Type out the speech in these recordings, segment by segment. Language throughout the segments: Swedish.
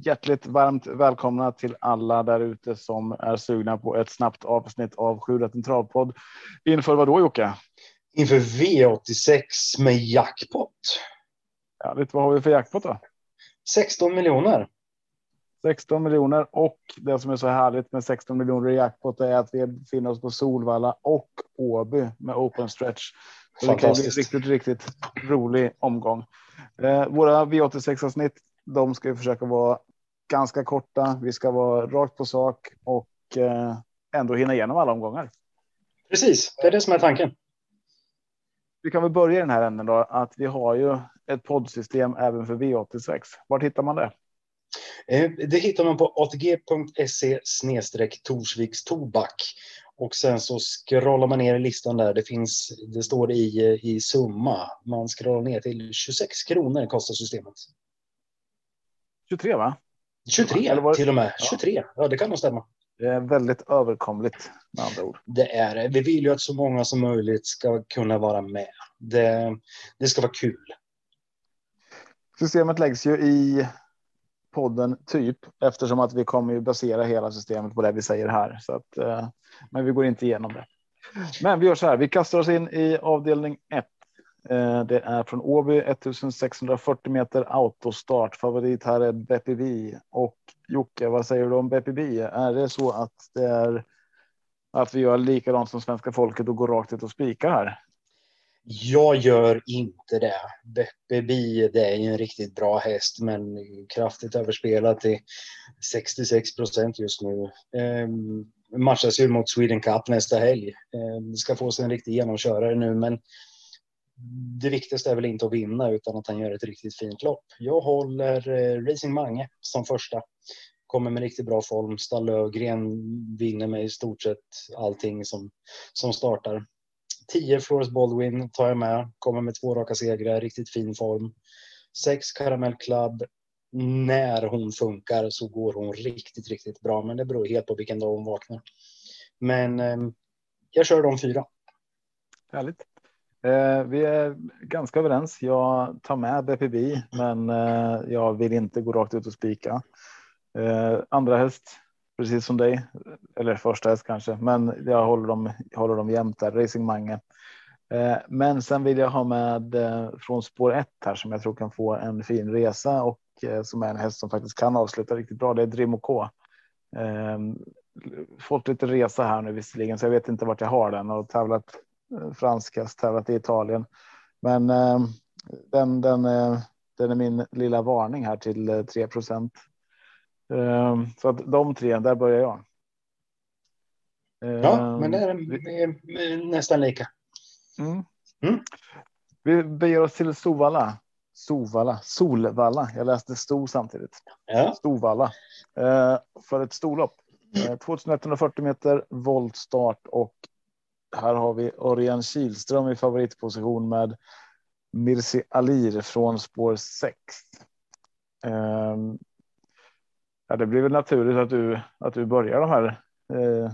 vi hjärtligt varmt välkomna till alla där ute som är sugna på ett snabbt avsnitt av 7 travpodd. Inför vad då Jocke? Inför V86 med jackpot. Ja, vet vad har vi för jackpot då? 16 miljoner. 16 miljoner och det som är så härligt med 16 miljoner i jackpot är att vi befinner oss på Solvalla och Åby med open stretch. Så det kan bli riktigt, riktigt rolig omgång. Eh, våra V86 avsnitt de ska ju försöka vara ganska korta. Vi ska vara rakt på sak och eh, ändå hinna igenom alla omgångar. Precis, det är det som är tanken. Vi kan väl börja i den här änden då att vi har ju ett poddsystem även för V86. Var hittar man det? Eh, det hittar man på atg.se snedstreck Torsviks tobak. Och sen så scrollar man ner i listan där. Det finns, det står i, i summa. Man scrollar ner till 26 kronor kostar systemet. 23 va? 23 Eller var... till och med. 23. Ja. ja, det kan nog stämma. Det är väldigt överkomligt med andra ord. Det är det. Vi vill ju att så många som möjligt ska kunna vara med. Det, det ska vara kul. Systemet läggs ju i podden typ eftersom att vi kommer ju basera hela systemet på det vi säger här. Så att, eh, men vi går inte igenom det. Men vi gör så här. Vi kastar oss in i avdelning 1 Eh, Eh, det är från Åby 1640 meter autostart. Favorit här är BPV och Jocke, vad säger du om BPV? Är det så att det är att vi gör likadant som svenska folket och går rakt ut och spikar här? Jag gör inte det. BPB, det är en riktigt bra häst, men kraftigt överspelat till 66 procent just nu. Ehm, matchas ju mot Sweden Cup nästa helg. Ehm, ska få sig en riktig genomkörare nu, men det viktigaste är väl inte att vinna utan att han gör ett riktigt fint lopp. Jag håller eh, Racing Mange som första. Kommer med riktigt bra form. Stall Lövgren vinner med i stort sett allting som, som startar. 10 Flores Baldwin tar jag med. Kommer med två raka segrar. Riktigt fin form. 6 Caramel Club. När hon funkar så går hon riktigt, riktigt bra. Men det beror helt på vilken dag hon vaknar. Men eh, jag kör de fyra. Härligt. Eh, vi är ganska överens. Jag tar med BPB, men eh, jag vill inte gå rakt ut och spika. Eh, andra häst, precis som dig, eller första häst kanske, men jag håller dem, håller dem jämnt där. Racing Mange. Eh, men sen vill jag ha med eh, från spår 1 här som jag tror kan få en fin resa och eh, som är en häst som faktiskt kan avsluta riktigt bra. Det är Drimo K. Fått lite resa här nu visserligen, så jag vet inte vart jag har den och tävlat Eh, franska tävlat i Italien. Men eh, den, den, eh, den är min lilla varning här till 3 procent. Så att de tre, där börjar jag. Ja, men det är nästan lika. Mm. Mm. Vi beger oss till Sovalla. Sovalla, Solvalla. Jag läste Sto samtidigt. Ja. Stovalla. för ett storlopp. 2140 meter voltstart och här har vi Örjan Kihlström i favoritposition med Mirsi Alir från spår 6. Um, ehm, ja, det blir väl naturligt att du att du börjar de här eh,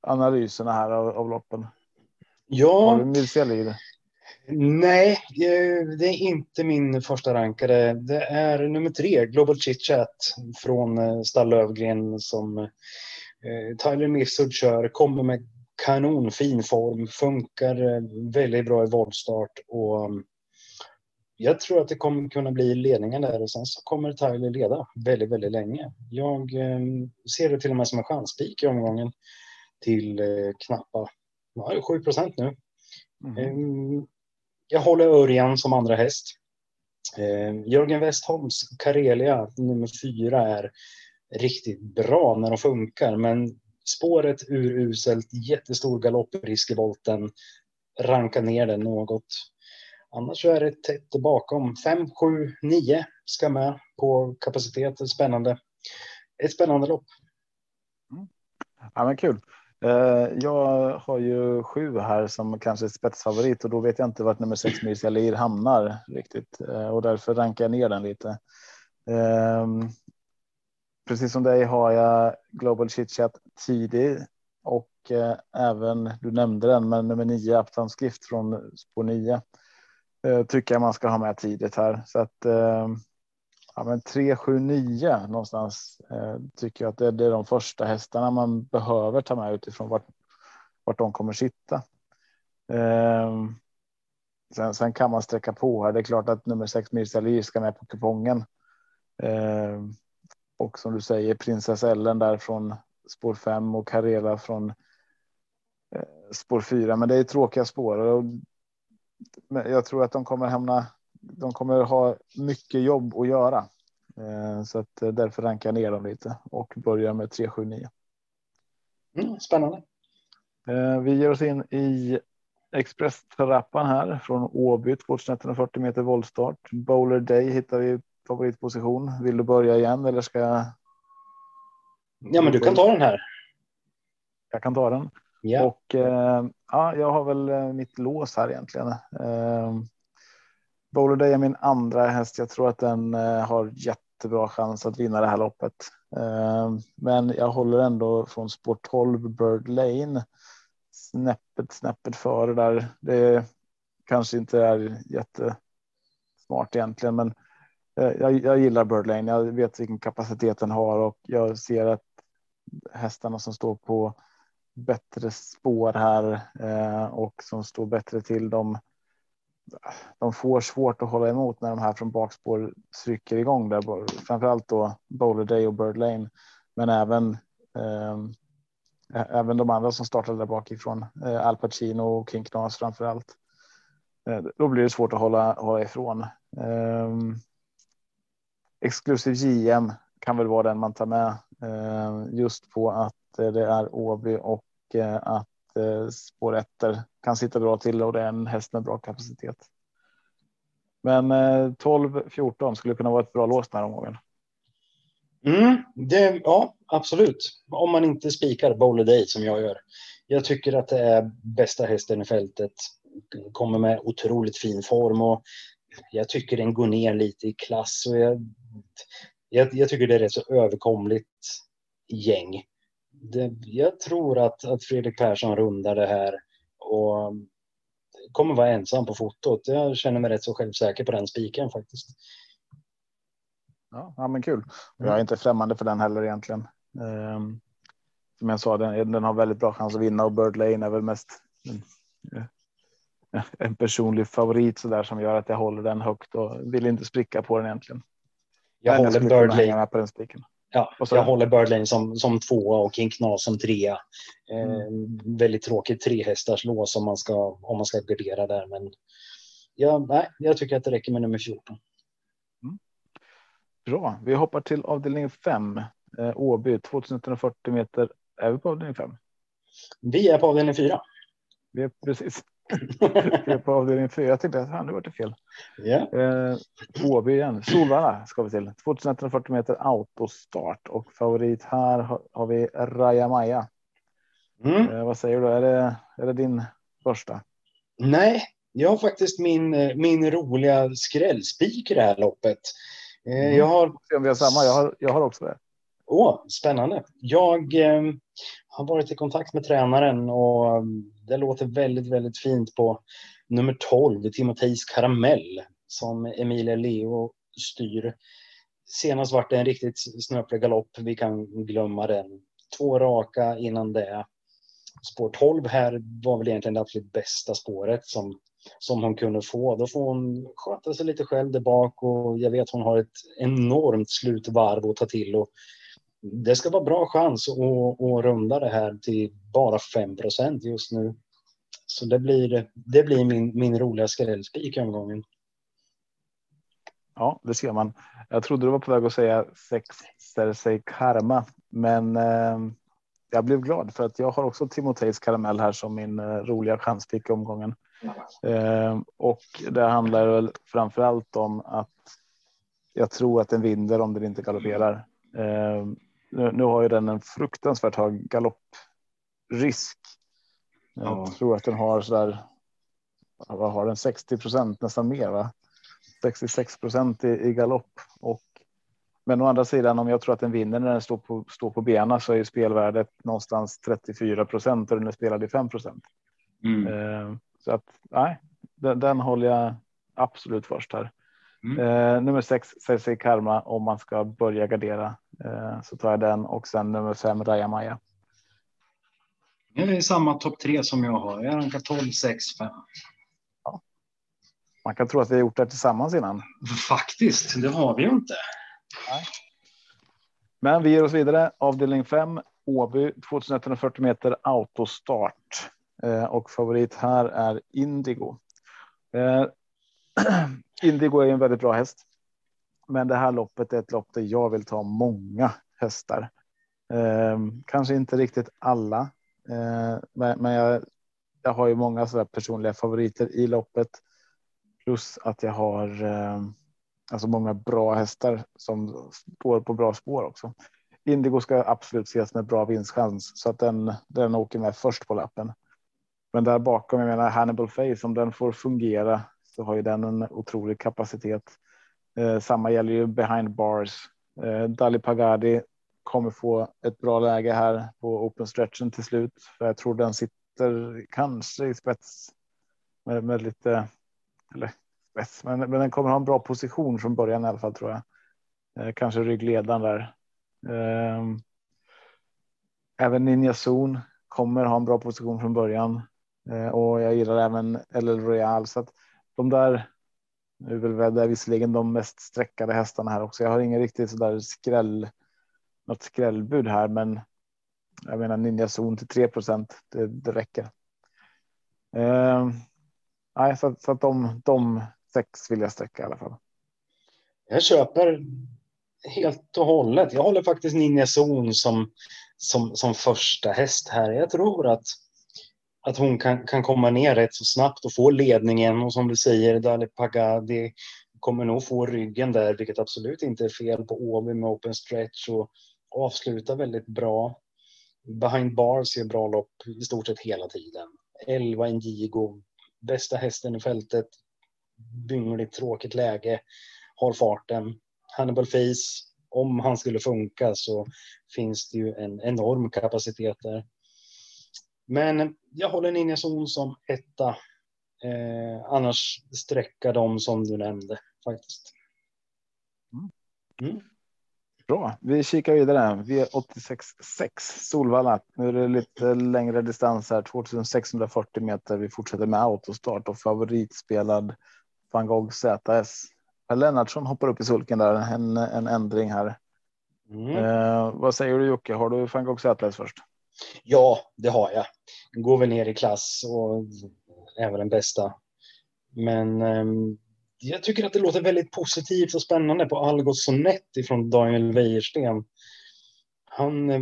analyserna här av, av loppen. Ja. Har du Mirsi Alir? Nej, eh, det är inte min första rankare. Det är nummer tre, Global Chit Chat från eh, Stall Lövgren som eh, Tyler Mifsud kör, kommer med kanonfin form, funkar eh, väldigt bra i voltstart och mm, jag tror att det kommer kunna bli ledningen där och sen så kommer Tyler leda väldigt, väldigt länge. Jag mm, ser det till och med som en chanspik i omgången till eh, knappa 7 procent nu. Mm. Jag håller Örjan som andra häst. Jörgen Westholms Karelia nummer fyra är riktigt bra när de funkar, men spåret uruselt, jättestor galopprisk i volten. Ranka ner den något. Annars så är det tätt bakom. 5, 7, 9 ska med på kapacitet. Spännande. Ett spännande lopp. Mm. Ja, men kul. Eh, jag har ju sju här som kanske är spetsfavorit och då vet jag inte vart nummer sex Mirza Lir hamnar riktigt eh, och därför rankar jag ner den lite. Ehm, Precis som dig har jag Global Chit Chat tidig och eh, även du nämnde den, men nummer nio Aptans Skrift från spår nio eh, tycker jag man ska ha med tidigt här så att. Eh, Ja, men 3, 7, 9 någonstans eh, tycker jag att det, det, är de första hästarna man behöver ta med utifrån vart, vart de kommer sitta. Eh, sen, sen, kan man sträcka på här. Det är klart att nummer sex Mirza ska med på kupongen. Eh, och som du säger prinsess Ellen där från spår 5 och Carrera från eh, spår 4. Men det är tråkiga spår och jag tror att de kommer hamna. De kommer ha mycket jobb att göra eh, så att eh, därför rankar jag ner dem lite och börjar med 379. Mm, spännande. Vi ger oss in i expresstrappan här från Åby 2140 meter voltstart. Bowler Day hittar vi favoritposition. Vill du börja igen eller ska jag? Ja, men du kan ta den här. Jag kan ta den. Ja. Och eh, ja, jag har väl eh, mitt lås här egentligen. Eh, Bowler Day är min andra häst. Jag tror att den eh, har jättebra chans att vinna det här loppet. Eh, men jag håller ändå från sport 12 Bird Lane. Snäppet, snäppet före där. Det kanske inte är jättesmart egentligen, men Eh, jag, jag gillar Birdlane. Jag vet vilken kapacitet den har och jag ser att hästarna som står på bättre spår här eh, och som står bättre till dem. De får svårt att hålla emot när de här från bakspår trycker igång där, framförallt då Bowler Day och Bird Lane, men även eh, även de andra som startade där bakifrån eh, Al Pacino och King Knas framför allt. Eh, då blir det svårt att hålla, hålla ifrån. Um, exklusiv JM kan väl vara den man tar med eh, just på att eh, det är Åby och eh, att eh, spår 1 kan sitta bra till och det är en häst med bra kapacitet. Men eh, 12 14 skulle kunna vara ett bra lås den här omgången. Mm, det, ja, absolut. Om man inte spikar Bowler Day som jag gör. Jag tycker att det är bästa hästen i fältet. Kommer med otroligt fin form och jag tycker den går ner lite i klass och jag jag, jag, tycker det är rätt så överkomligt gäng. Det, jag tror att, att Fredrik Persson rundar det här och kommer vara ensam på fotot. Jag känner mig rätt så självsäker på den spiken faktiskt. Ja, ja men kul. Jag är inte främmande för den heller egentligen. Um, som jag sa, den, den, har väldigt bra chans att vinna och Bird Lane är väl mest en, en personlig favorit så där som gör att jag håller den högt och vill inte spricka på den egentligen. Jag Nej, håller Birdlane. På den spiken. Ja, jag håller Birdlane som, som tvåa och King Knas som trea. Eh, mm. väldigt tråkigt trehästars lås om man ska, om man ska gardera där. Men ja, nej, jag tycker att det räcker med nummer 14. Mm. Bra, vi hoppar till avdelning 5. Eh, Åby 2140 meter. Är vi på avdelning 5? Vi är på avdelning 4. Vi är precis på avdelning 4. Jag tänkte att det var det fel. Yeah. Eh, igen. Solvalla ska vi till. 2140 meter autostart och favorit här har, har vi Raja Maja. Mm. Eh, vad säger du? Är det, är det din första? Nej, jag har faktiskt min, min roliga skrällspik i det här loppet. Eh, mm. Jag har. Om vi har samma. Jag har, jag har också det. Åh, spännande. Jag eh, har varit i kontakt med tränaren och mm, det låter väldigt, väldigt fint på nummer 12, Timotejs Karamell, som Emilia Leo styr. Senast var det en riktigt snöplig galopp. Vi kan glömma den. Två raka innan det. Spår 12 här var väl egentligen det absolut bästa spåret som, som hon kunde få. Då får hon sköta sig lite själv där bak och jag vet hon har ett enormt slutvarv att ta till och det ska vara bra chans att, att runda det här till bara 5% just nu. Så det blir, det blir min, min roliga skrällspik omgången. Ja, det ser man. Jag trodde du var på väg att säga sex Cersei Karma, men eh, jag blev glad för att jag har också Timotejs karamell här som min eh, roliga chanspik i omgången. Eh, och det handlar väl framför allt om att jag tror att den vinner om den inte galopperar. Eh, nu, nu har ju den en fruktansvärt hög galopprisk. Jag ja. tror att den har så där. Vad har den 60 procent nästan mer va? 66 procent i, i galopp och men å andra sidan, om jag tror att den vinner när den står på, står på benen så är spelvärdet någonstans 34 procent och den är spelad i 5 procent. Mm. Eh, så att nej, den, den, håller jag absolut först här. Mm. Eh, nummer sex, Cersei Karma, om man ska börja gardera så tar jag den och sen nummer fem, Raja Maja. Det är samma topp tre som jag har. Jag rankar 12, 6, 5. Ja. Man kan tro att vi har gjort det tillsammans innan. Faktiskt, det har vi ju inte. Nej. Men vi ger oss vidare. Avdelning 5, Åby 2140 meter autostart. Eh, och favorit här är Indigo. Eh, Indigo är en väldigt bra häst. Men det här loppet är ett lopp där jag vill ta många hästar. Eh, kanske inte riktigt alla, eh, men, men jag, jag, har ju många så personliga favoriter i loppet. Plus att jag har eh, alltså många bra hästar som står på bra spår också. Indigo ska absolut ses med bra vinstchans så att den, den åker med först på lappen. Men där bakom, jag menar Hannibal Face, om den får fungera så har ju den en otrolig kapacitet. Eh, samma gäller ju behind bars. Eh, Dali Pagadi kommer få ett bra läge här på open stretchen till slut. För jag tror den sitter kanske i spets med, med lite, eller spets, men, men den kommer ha en bra position från början i alla fall tror jag. Eh, kanske ryggledaren där. Eh, även Ninja Zon kommer ha en bra position från början. Eh, och jag gillar även LL Royal så att de där nu är väl det är visserligen de mest sträckade hästarna här också. Jag har ingen riktigt så där skräll, något skrällbud här, men jag menar Ninja Zon till 3 det, det räcker. Eh, nej, så, så att de, de sex vill jag sträcka i alla fall. Jag köper helt och hållet. Jag håller faktiskt Ninja Zon som, som, som första häst här. Jag tror att att hon kan, kan komma ner rätt så snabbt och få ledningen. Och som du säger, Dali Pagadi kommer nog få ryggen där, vilket absolut inte är fel på Åby med open stretch och avsluta väldigt bra. Behind bars är bra lopp i stort sett hela tiden. 11 Indigo, bästa hästen i fältet. Byngligt tråkigt läge, har farten. Hannibal Face, om han skulle funka så finns det ju en enorm kapacitet där. Men jag håller Ninja Zon som etta. Eh, annars sträcka dem som du nämnde faktiskt. Mm. mm. Bra, vi kikar vidare. Vi är 86,6 Solvalla. Nu är det lite längre distans här, 2640 meter. Vi fortsätter med autostart och favoritspelad van Gogh ZS. Per Lennartsson hoppar upp i sulken där, en, en ändring här. Mm. Eh, vad säger du Jocke? Har du van Gogh ZS först? Ja, det har jag. Går väl ner i klass och är väl den bästa. Men eh, jag tycker att det låter väldigt positivt och spännande på Algots Sonett från Daniel Wäjersten. Han eh,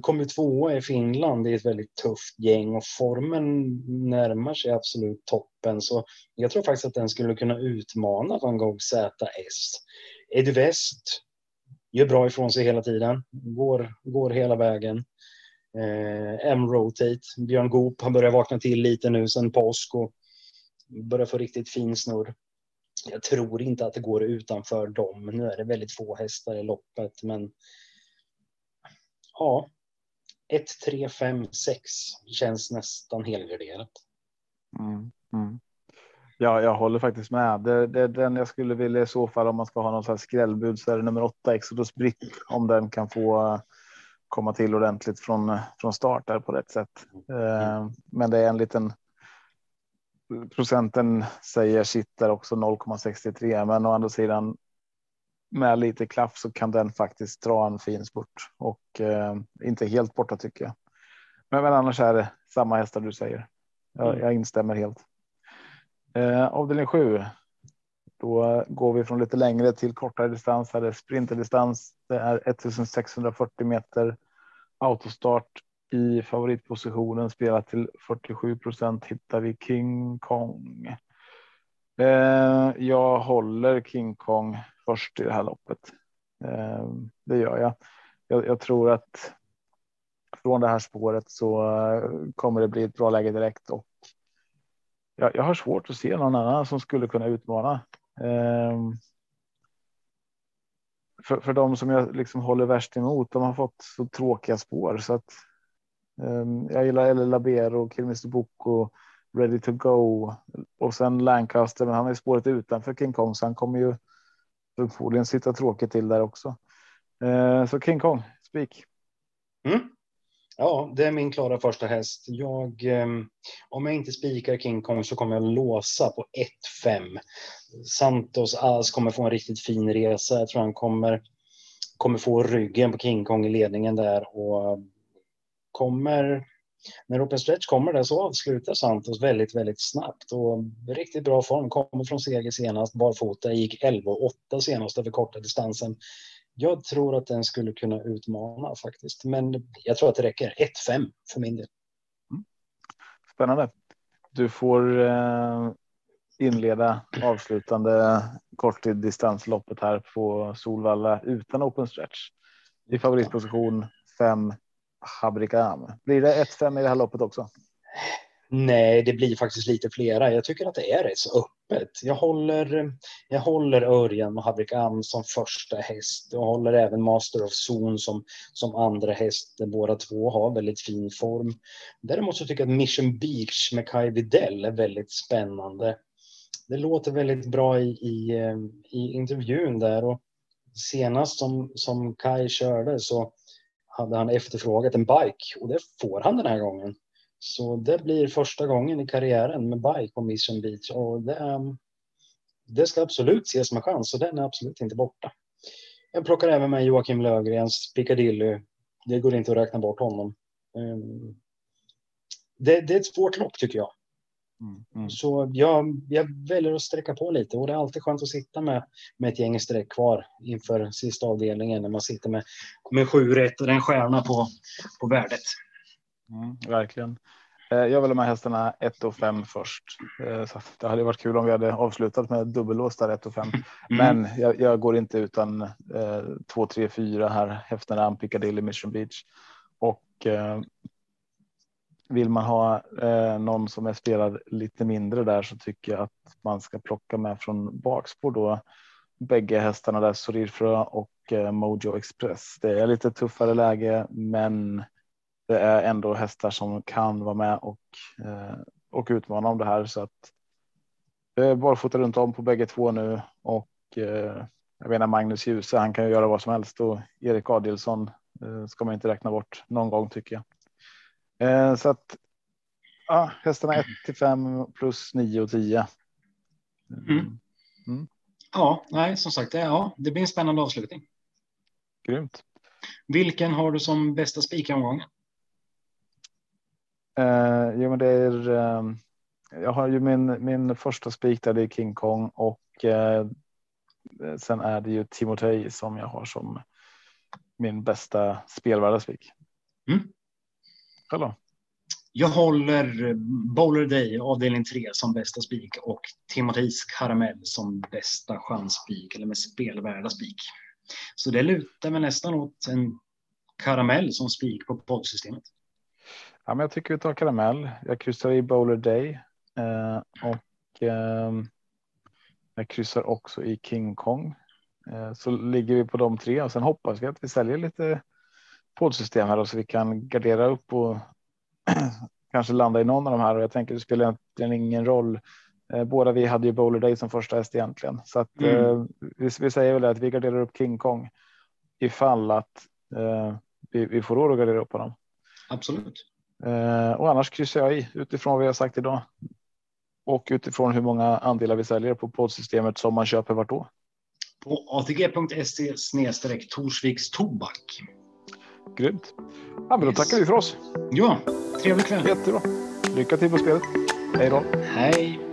kom ju tvåa i Finland i ett väldigt tufft gäng och formen närmar sig absolut toppen. Så jag tror faktiskt att den skulle kunna utmana van Gogh ZS. Eddie West gör bra ifrån sig hela tiden, går, går hela vägen. Eh, M-Rotate, Björn Goop, han börjar vakna till lite nu sen påsk och börjar få riktigt fin snurr. Jag tror inte att det går utanför dem. Nu är det väldigt få hästar i loppet, men ja, 1, 3, 5, 6 känns nästan helgarderat. Mm, mm. Ja, jag håller faktiskt med. Det, det är den jag skulle vilja i så fall om man ska ha någon slags skrällbud så är det nummer åtta Exodus Brick om den kan få eh, komma till ordentligt från, från start där på rätt sätt. Mm. Men det är en liten procenten säger sitter också 0,63 men å andra sidan med lite klaff så kan den faktiskt dra en fin spurt och eh, inte helt borta tycker jag. Men, men annars är det samma hästar du säger. Jag, mm. jag instämmer helt. Eh, avdelning 7 då går vi från lite längre till kortare distans eller sprinterdistans. Det är 1640 meter autostart i favoritpositionen spelat till 47 procent hittar vi King Kong. Eh, jag håller King Kong först i det här loppet. Eh, det gör jag. jag. jag. tror att från det här spåret så eh, kommer det bli ett bra läge direkt och jag, jag har svårt att se någon annan som skulle kunna utmana. Eh, för, för de som jag liksom håller värst emot, de har fått så tråkiga spår så att um, jag gillar El Labero, Kilmister Boko, Ready to go och sen Lancaster, men han är spåret utanför King Kong så han kommer ju förmodligen sitta tråkigt till där också. Uh, så King Kong, spik. Mm. Ja, det är min klara första häst. Jag, eh, om jag inte spikar King Kong så kommer jag låsa på 1-5. Santos As kommer få en riktigt fin resa. Jag tror han kommer, kommer få ryggen på King Kong i ledningen där och ehm, kommer när Open Stretch kommer där så avslutar Santos väldigt, väldigt snabbt och riktigt bra form. Kommer från seger senast, barfota, gick 11 och 8 senast över korta distansen. Jag tror att den skulle kunna utmana faktiskt, men jag tror att det räcker. 1-5 för min del. Mm. Spännande. Du får eh, inleda avslutande kortdistansloppet här på Solvalla utan open stretch. I favoritposition 5 Habrikam. Blir det 1-5 i det här loppet också? Nej, det blir faktiskt lite flera. Jag tycker att det är rätt så öppet. Jag håller, jag håller Örjan och Habrikam som första häst. Jag håller även Master of Zone som, som andra häst. Båda två har väldigt fin form. Däremot så tycker jag att Mission Beach med Kai Videll är väldigt spännande. Det låter väldigt bra i, i, eh, i intervjun där och senast som, som Kai körde så hade han efterfrågat en bike och det får han den här gången. Så det blir första gången i karriären med bike på Mission Beach och det, det ska absolut ses med chans och den är absolut inte borta. Jag plockar även med Joakim Lövgrens Piccadilly. Det går inte att räkna bort honom. Ehm, det, det är ett svårt lopp tycker jag. Mm, mm. Så jag, jag väljer att sträcka på lite och det är alltid skönt att sitta med, med ett gäng streck kvar inför sista avdelningen när man sitter med, med sju rätt och en stjärna på, på värdet. Mm, verkligen. Eh, jag vill ha med hästarna 1 och 5 först. Eh, så det hade varit kul om vi hade avslutat med dubbellås där 1 och 5. Mm. Men jag, jag, går inte utan eh, 2, 3, 4 här. Häftarna Piccadilly Mission Beach. Och eh, vill man ha eh, någon som är spelad lite mindre där så tycker jag att man ska plocka med från bakspår då. Bägge hästarna där Sorirfrö och eh, Mojo Express. Det är lite tuffare läge, men det är ändå hästar som kan vara med och eh, och utmana om det här så att eh, barfota runt om på bägge två nu och eh, jag menar Magnus Djuse, han kan ju göra vad som helst och Erik Adilsson eh, ska man inte räkna bort någon gång tycker jag. Så att ja, hästarna 1 till 5 plus 9 och 10. Mm. Mm. Ja, nej, som sagt, ja, det blir en spännande avslutning. Grymt. Vilken har du som bästa spik omgången? Eh, jo, men det är. Eh, jag har ju min min första spik där det är King Kong och eh, sen är det ju Timotej som jag har som min bästa spelvärda spik. Mm. Själv Jag håller Bowler Day avdelning 3 som bästa spik och Timoteis Karamell som bästa chansspik eller med spelvärda spik. Så det lutar mig nästan åt en karamell som spik på poddsystemet. Ja, men jag tycker vi tar karamell. Jag kryssar i Bowler Day eh, och eh, jag kryssar också i King Kong. Eh, så ligger vi på de tre och sen hoppas vi att vi säljer lite poddsystem här och så vi kan gardera upp och kanske landa i någon av de här. Och jag tänker det spelar egentligen ingen roll. Eh, båda vi hade ju Bowler Day som första häst egentligen, så att mm. eh, vi, vi, säger väl att vi garderar upp King Kong ifall att eh, vi, vi, får råd att gardera upp honom. Absolut. Eh, och annars kryssar jag i utifrån vad jag sagt idag. Och utifrån hur många andelar vi säljer på poddsystemet som man köper vart då. På atg.se snedstreck Torsviks tobak. Grymt. Ja, men då tackar vi för oss. Ja, trevlig kväll. Jättebra. Lycka till på spelet. Hej då. Hej.